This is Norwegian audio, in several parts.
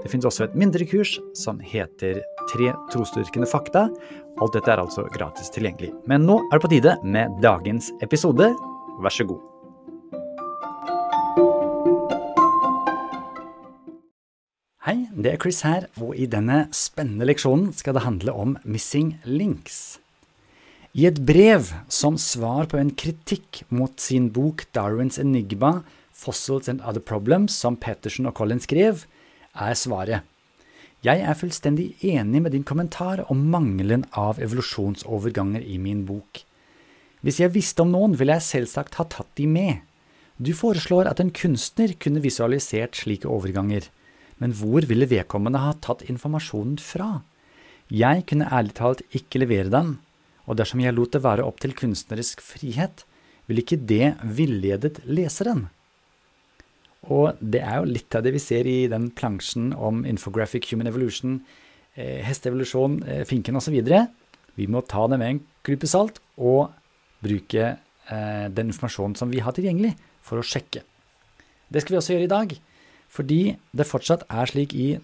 Det finnes også et mindre kurs som heter Tre trosdyrkende fakta. Alt dette er altså gratis tilgjengelig. Men nå er det på tide med dagens episode. Vær så god. Hei, det er Chris her, og i denne spennende leksjonen skal det handle om missing links. I et brev som svar på en kritikk mot sin bok Darwins Enigma, Fossils and Other Problems, som Petterson og Collins skrev, er svaret. Jeg er fullstendig enig med din kommentar om mangelen av evolusjonsoverganger i min bok. Hvis jeg visste om noen, ville jeg selvsagt ha tatt de med. Du foreslår at en kunstner kunne visualisert slike overganger, men hvor ville vedkommende ha tatt informasjonen fra? Jeg kunne ærlig talt ikke levere den, og dersom jeg lot det være opp til kunstnerisk frihet, ville ikke det villedet leseren. Og det er jo litt av det vi ser i den plansjen om infographic human evolution, eh, hesteevolusjon, eh, finken osv. Vi må ta det med en klype salt og bruke eh, den informasjonen som vi har tilgjengelig, for å sjekke. Det skal vi også gjøre i dag, fordi det fortsatt er slik i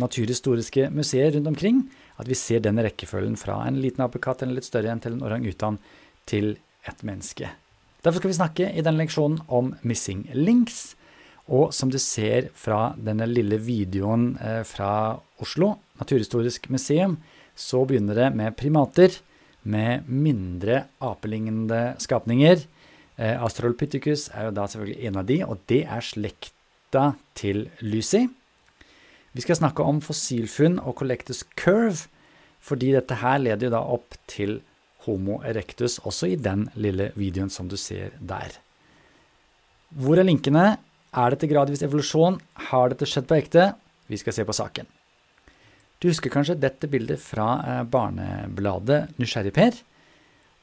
naturhistoriske museer rundt omkring at vi ser den rekkefølgen fra en liten apekatt eller litt større enn til en orang-utan til et menneske. Derfor skal vi snakke i denne leksjonen om missing links. Og som du ser fra denne lille videoen eh, fra Oslo, Naturhistorisk museum, så begynner det med primater med mindre apelignende skapninger. Eh, er jo da selvfølgelig en av de, og det er slekta til Lucy. Vi skal snakke om fossilfunn og collectus curve, fordi dette her leder jo da opp til Homo erectus, også i den lille videoen som du ser der. Hvor er linkene? Er dette gradvis evolusjon? Har dette skjedd på ekte? Vi skal se på saken. Du husker kanskje dette bildet fra eh, barnebladet Nysgjerrig Per?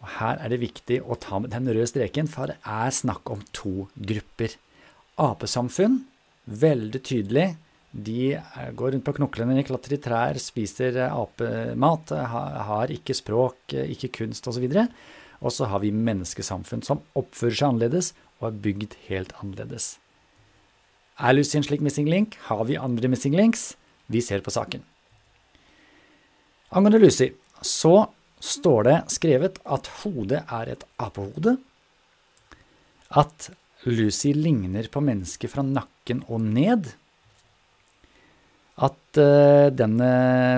Og her er det viktig å ta med den røde streken, for det er snakk om to grupper. Apesamfunn, veldig tydelig. De eh, går rundt på knoklene, klatrer i trær, spiser eh, apemat, har ikke språk, ikke kunst osv. Og så har vi menneskesamfunn som oppfører seg annerledes og er bygd helt annerledes. Er Lucy en slik missing link? Har vi andre missing links? Vi ser på saken. Angående Lucy så står det skrevet at hodet er et apehode. At Lucy ligner på mennesket fra nakken og ned. At uh, denne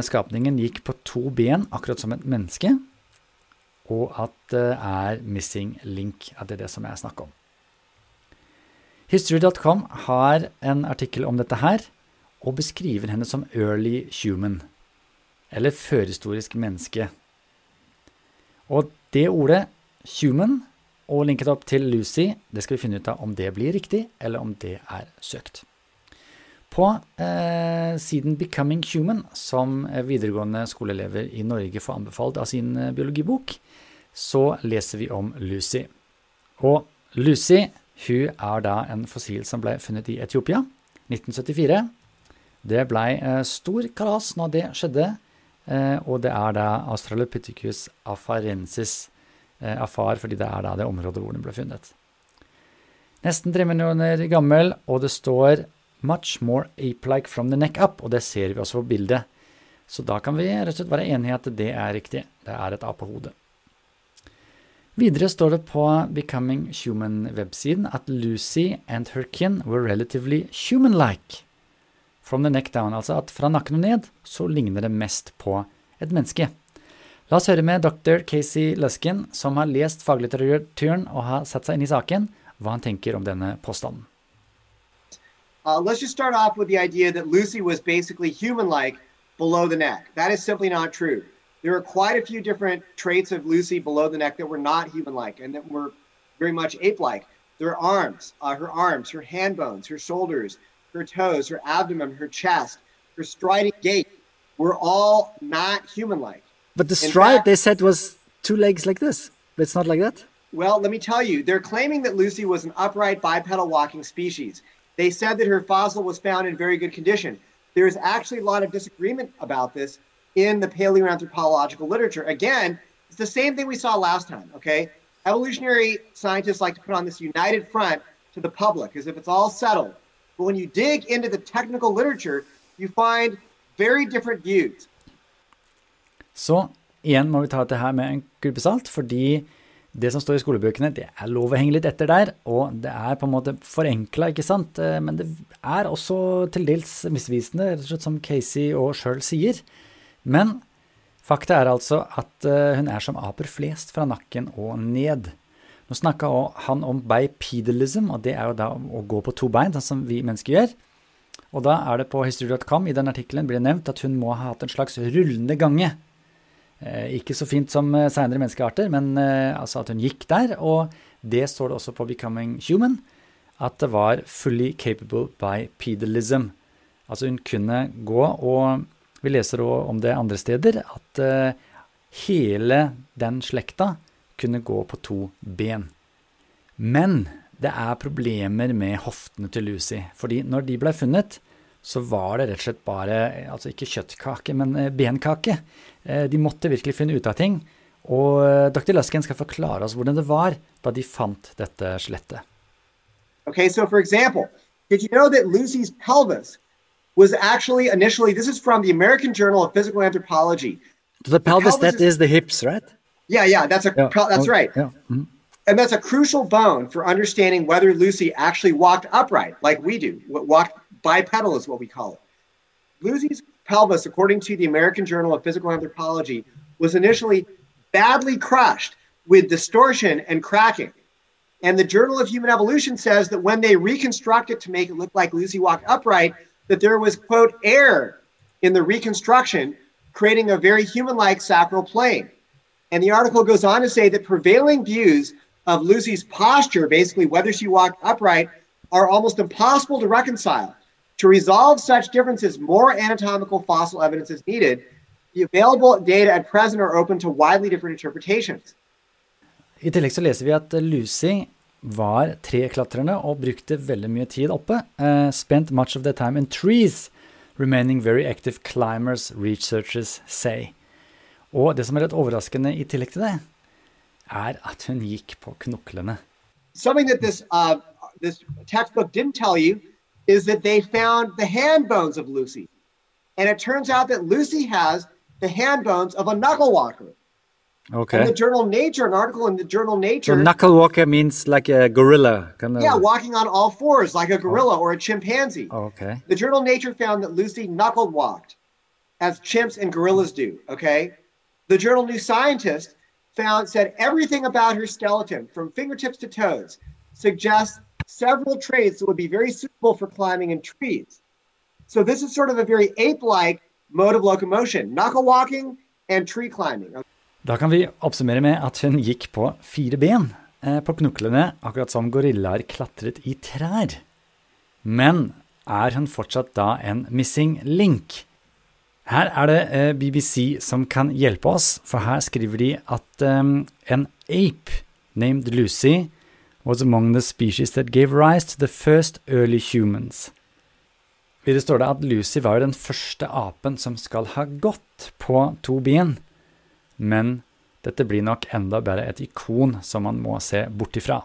skapningen gikk på to ben, akkurat som et menneske. Og at det uh, er missing link, at det er det som jeg snakker om. History.com har en artikkel om dette her, og beskriver henne som early human, eller førhistorisk menneske. Og det ordet, human, og linket opp til Lucy, det skal vi finne ut av om det blir riktig, eller om det er søkt. På eh, siden Becoming Human, som videregående skoleelever i Norge får anbefalt av sin eh, biologibok, så leser vi om Lucy. Og Lucy hun er da en fossil som ble funnet i Etiopia 1974. Det ble eh, stor kalas når det skjedde, eh, og det er da Australopithecus afarensis eh, afar, fordi det er da det området hvor den ble funnet. Nesten tre millioner gammel, og det står 'much more ape-like from the neck up', og det ser vi også på bildet. Så da kan vi rett og slett være enige i at det er riktig. Det er et apehode. Videre står det på Becoming Human-websiden at Lucy and her kin were relatively human-like. From the neck down, altså at fra nakken og ned så ligner det mest på et menneske. La oss høre med dr. Casey Luskin, som har lest faglitteraturen og har satt seg inn i saken, hva han tenker om denne påstanden. Uh, let's just start off with the idea that Lucy was basically human-like below the neck. That is simply not true. There are quite a few different traits of Lucy below the neck that were not human-like and that were very much ape-like. Their arms, uh, her arms, her hand bones, her shoulders, her toes, her abdomen, her chest, her striding gait were all not human-like. But the stride fact, they said was two legs like this. But it's not like that. Well, let me tell you, they're claiming that Lucy was an upright bipedal walking species. They said that her fossil was found in very good condition. There's actually a lot of disagreement about this in the paleoanthropological literature. Again, it's the same thing we saw last time, okay? Evolutionary scientists like to put on this united front to the public as if it's all settled. But when you dig into the technical literature, you find very different views. Så igjen må vi ta dette her med en klype salt, fordi det som står i skolebøkene, det er lov å henge litt etter der, og det er på en måte forenkla, ikke sant, eh, men det er også til dels misvisende, rett og slett som Casey og sjøl sier. Men fakta er altså at eh, hun er som aper flest fra nakken og ned. Nå snakka han om bipedalism, og det er jo da å gå på to bein, sånn som vi mennesker gjør. Og da er det på history.com i den artikkelen blir det nevnt at hun må ha hatt en slags rullende gange. Eh, ikke så fint som eh, seinere menneskearter, men altså at hun gikk der. Og det står det også på Becoming Human, at det var fully capable by pedalism. Altså hun kunne gå, og vi leser også om det andre steder, at hele den slekta kunne gå på to ben. Men det er problemer med hoftene til Lucy, fordi når de ble funnet, så var det rett og slett bare altså ikke kjøttkake, men eh, benkake. Eh, de måtte virkelig finne ut av ting. Og eh, Dr. Luskin skal forklare oss hvordan det var da de fant dette skjelettet. Okay, so for example, did you know that Lucy's pelvis was actually initially, this is from the American Journal of Physical Anthropology. The pelvis, the pelvis that is, is, the hips, right? Yeah, yeah, that's a yeah. that's right. Yeah. Mm-hmm. And that's a crucial bone for understanding whether Lucy actually walked upright, like we do, What walked bipedal is what we call it. Lucy's pelvis, according to the American Journal of Physical Anthropology, was initially badly crushed with distortion and cracking. And the Journal of Human Evolution says that when they reconstruct it to make it look like Lucy walked upright, that there was, quote, air in the reconstruction, creating a very human like sacral plane. And the article goes on to say that prevailing views of Lucy's posture, basically whether she walked upright, are almost impossible to reconcile. To resolve such differences, more anatomical fossil evidence is needed. The available data at present are open to widely different interpretations. I tillegg så leser vi at Lucy var treklatrende og brukte veldig mye tid oppe. Uh, spent much of the time in trees, remaining very active climbers, researchers say. Og det som er litt overraskende i tillegg til det, er at hun gikk på knoklene. Something that this, uh, this textbook didn't tell you is that they found the hand bones of Lucy. And it turns out that Lucy has the hand bones of a knuckle walker. Okay. In the journal Nature, an article in the journal Nature. So knuckle walker means like a gorilla. Kind of... Yeah, walking on all fours like a oh. gorilla oh. or a chimpanzee. Oh, okay. The journal Nature found that Lucy knuckle walked as chimps and gorillas do. Okay. The journal New Scientist found said everything about her skeleton, from fingertips to toes, suggests several traits that would be very suitable for climbing in trees. So this is sort of a very ape-like mode of locomotion, knuckle walking and tree climbing. Da kan vi oppsummere med at hun gikk på fire ben eh, på knoklene, akkurat som gorillaer klatret i trær. Men er hun fortsatt da en missing link? Her er det eh, BBC som kan hjelpe oss, for her skriver de at um, en ape named Lucy was among the species that gave rise to the first early humans. Videre står det at Lucy var den første apen som skal ha gått på to ben, men dette blir nok enda bare et ikon som man må se bort ifra.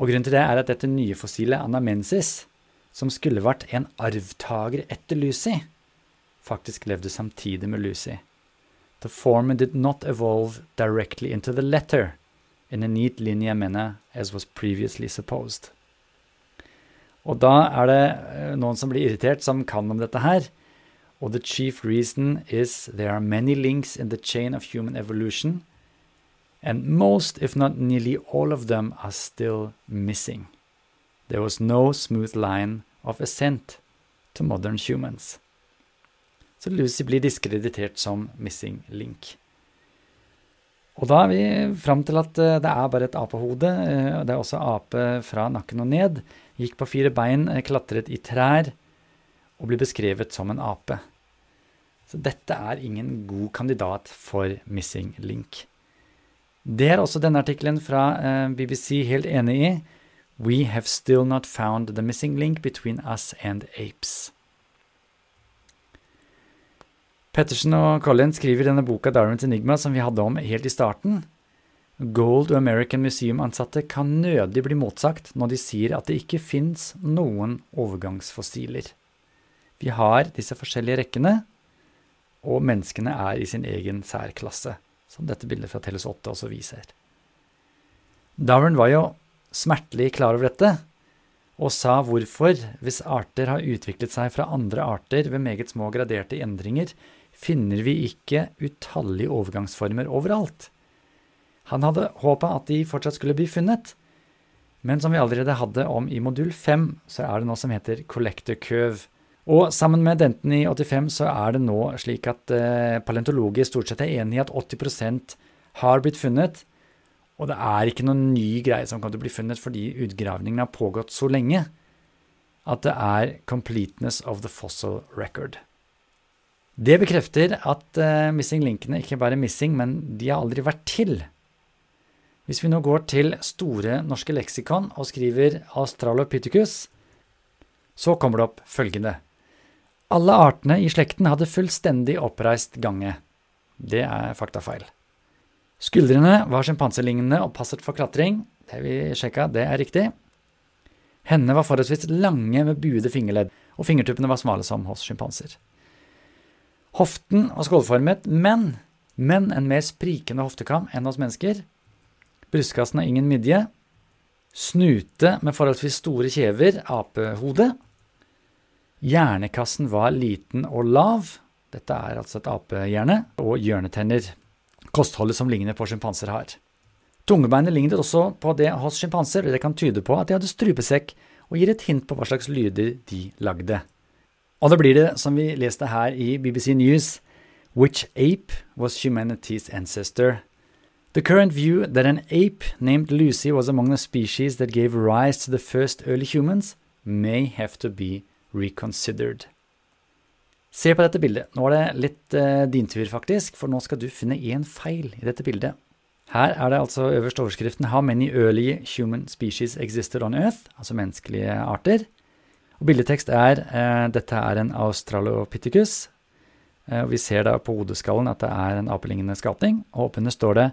Og grunnen til det er at dette nye fossilet, anamensis, som skulle vært en arvtaker etter Lucy, faktisk levde samtidig med Lucy. The former did not evolve directly into the letter, in a neat linje, mene, as was previously supposed. Og da er det eh, noen som blir irritert, som kan om dette her. Og the chief reason is there are many links in the chain of human evolution, and most, if not nearly all of them, are still missing. There was no smooth line of ascent to modern humans. Så Lucy blir diskreditert som missing link. Og da er vi fram til at eh, det er bare et apehode. Eh, det er også ape fra nakken og ned. Gikk på fire bein, eh, klatret i trær og blir beskrevet som en ape. Dette er ingen god kandidat for missing link. Det er også denne artikkelen fra eh, BBC helt enig i. We have still not found the missing link between us and apes. Pettersen og Colin skriver denne boka Darwins Enigma som vi hadde om helt i starten. Gold og American Museum-ansatte kan nødig bli motsagt når de sier at det ikke fins noen overgangsfossiler. Vi har disse forskjellige rekkene, og menneskene er i sin egen særklasse som dette bildet fra Telles 8 også viser. Darwin var jo smertelig klar over dette, og sa hvorfor, hvis arter har utviklet seg fra andre arter ved meget små graderte endringer, finner vi ikke utallige overgangsformer overalt. Han hadde håpa at de fortsatt skulle bli funnet, men som vi allerede hadde om i modul 5, så er det noe som heter collector curve, og sammen med Denten i 85 så er det nå slik at eh, paleontologer stort sett er enig i at 80% har blitt funnet. Og det er ikke noen ny greie som kan bli funnet fordi utgravningene har pågått så lenge at det er completeness of the fossil record. Det bekrefter at eh, missing linkene ikke bare er missing, men de har aldri vært til. Hvis vi nå går til Store norske leksikon og skriver Australopithecus, så kommer det opp følgende. Alle artene i slekten hadde fullstendig oppreist gange. Det er faktafeil. Skuldrene var sjimpanselignende og passet for klatring. Det vi sjekka, det er riktig. Hendene var forholdsvis lange med buede fingerledd, og fingertuppene var smale som hos sjimpanser. Hoften var skålformet, men, men en mer sprikende hoftekam enn hos mennesker. Brystkassen har ingen midje. Snute med forholdsvis store kjever, apehode. Hjernekassen var liten og lav. Dette er altså et apehjerne. Og hjørnetenner. Kostholdet som ligner på sjimpanser har. Tungebeinet lignet også på det hos sjimpanser, og det kan tyde på at de hadde strupesekk, og gir et hint på hva slags lyder de lagde. Og da blir det, som vi leste her i BBC News, Which ape was humanity's ancestor? The current view that an ape named Lucy was among the species that gave rise to the first early humans may have to be reconsidered. Se på dette bildet. Nå er det litt eh, din tur, faktisk, for nå skal du finne én feil i dette bildet. Her er det altså øverst overskriften 'How many early human species existed on Earth?' altså menneskelige arter. Og bildetekst er eh, 'Dette er en australopithecus'. Uh, vi ser da på hodeskallen at det er en apelignende skapning, og oppunder står det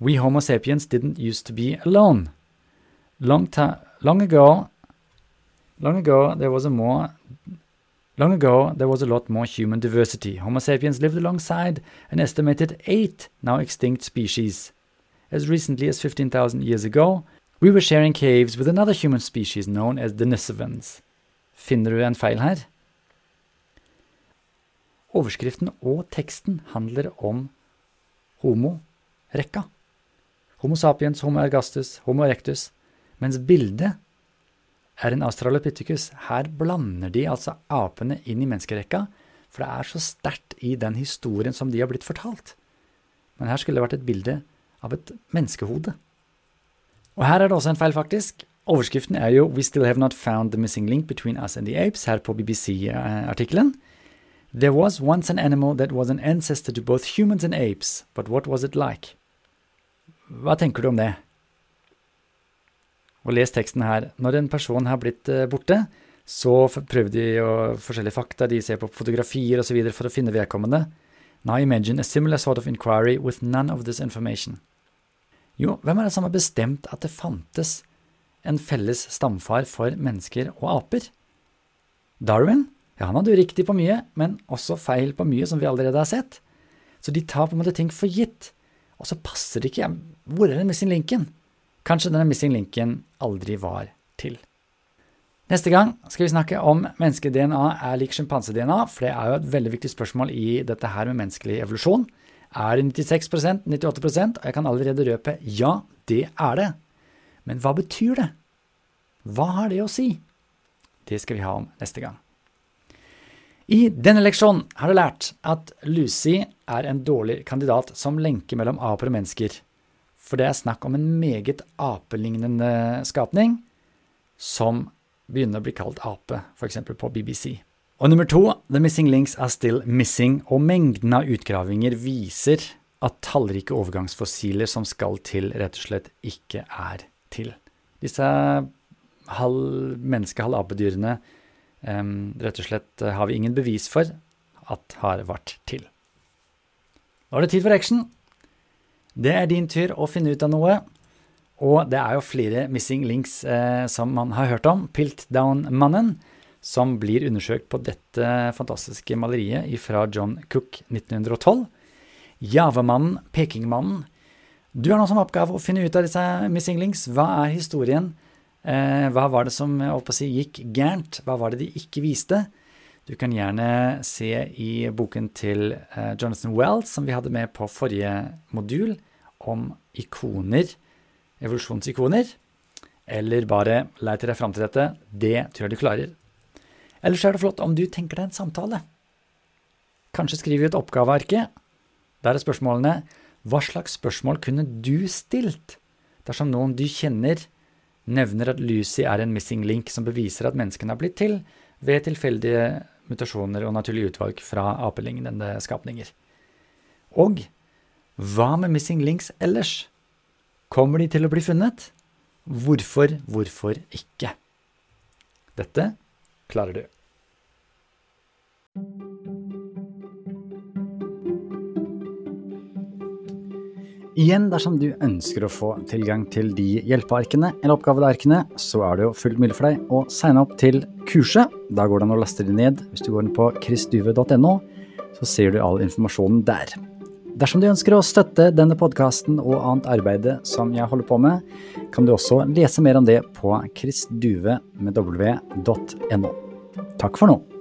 'We homo sapiens didn't used to be alone'. Long, long ago Long ago, there was a more Long ago, there was a lot more human diversity. Homo sapiens lived alongside an estimated eight now extinct species. As recently as 15,000 years ago, we were sharing caves with another human species known as Denisovans. Finner du en feil her? Overskriften og teksten handler om homo-rekka. Homo sapiens, homo ergastus, homo erectus, mens bildet er en australopithecus. Her blander de altså apene inn i menneskerekka, for det er så sterkt i den historien som de har blitt fortalt. Men her skulle det vært et bilde av et menneskehode. Og her er det også en feil, faktisk. Overskriften er jo 'We still have not found the missing link between us and the apes', her på BBC-artikkelen. There was once an animal that was an ancestor to both humans and apes, but what was it like? Hva tenker du om det? Og les teksten her. Når en person har blitt eh, borte, så prøver de forskjellige fakta, de ser på fotografier osv. for å finne vedkommende. Now imagine a similar sort of inquiry with none of this information. Jo, hvem er det som har bestemt at det fantes en felles stamfar for mennesker og aper? Darwin? Ja, han hadde jo riktig på mye, men også feil på mye som vi allerede har sett. Så de tar på en måte ting for gitt, og så passer det ikke. Hvor er den med sin linken? Kanskje denne missing linken aldri var til. Neste gang skal vi snakke om menneske-DNA er lik sjimpanse-DNA, for det er jo et veldig viktig spørsmål i dette her med menneskelig evolusjon. Er det 96% 98% Og jeg kan allerede røpe ja, det er det. Men hva betyr det? Hva har det å si? Det skal vi ha om neste gang. I denne leksjonen har du lært at Lucy er en dårlig kandidat som lenke mellom aper og mennesker for det er snakk om en meget apelignende skapning som begynner å bli kalt ape, f.eks. på BBC. Og nummer to, The Missing Links are still missing, og mengden av utgravinger viser at tallrike overgangsfossiler som skal til, rett og slett ikke er til. Disse halv menneske, halv apedyrene rett og slett har vi ingen bevis for at har vært til. Nå er det tid for action. Det er din tur å finne ut av noe. Og det er jo flere missing links eh, som man har hørt om. Piltdown-mannen, som blir undersøkt på dette fantastiske maleriet fra John Cook 1912. Javamannen, Pekingmannen. Du har nå som oppgave å finne ut av disse missing links. Hva er historien? Eh, hva var det som si, gikk gærent? Hva var det de ikke viste? Du kan gjerne se i boken til eh, Jonathan Wells, som vi hadde med på forrige modul, om ikoner, evolusjonsikoner. Eller bare leite deg fram til dette. Det tror jeg du klarer. Ellers er det flott om du tenker deg en samtale. Kanskje skriver vi et oppgavearke. Der er spørsmålene Hva slags spørsmål kunne du stilt dersom noen du kjenner, nevner at Lucy er en missing link som beviser at menneskene har blitt til ved tilfeldige mutasjoner og naturlig utvalg fra apelignende skapninger. Og hva med missing links ellers? Kommer de til å bli funnet? Hvorfor, hvorfor ikke? Dette klarer du. Igjen, dersom du ønsker å få tilgang til de hjelpearkene eller oppgavearkene, så er det jo fullt mulig for deg å signe opp til kurset. Da går det an å laste det ned. Hvis du går inn på chrisduve.no, så ser du all informasjonen der. Dersom du ønsker å støtte denne podkasten og annet arbeid som jeg holder på med, kan du også lese mer om det på chrisduve.no. Takk for nå.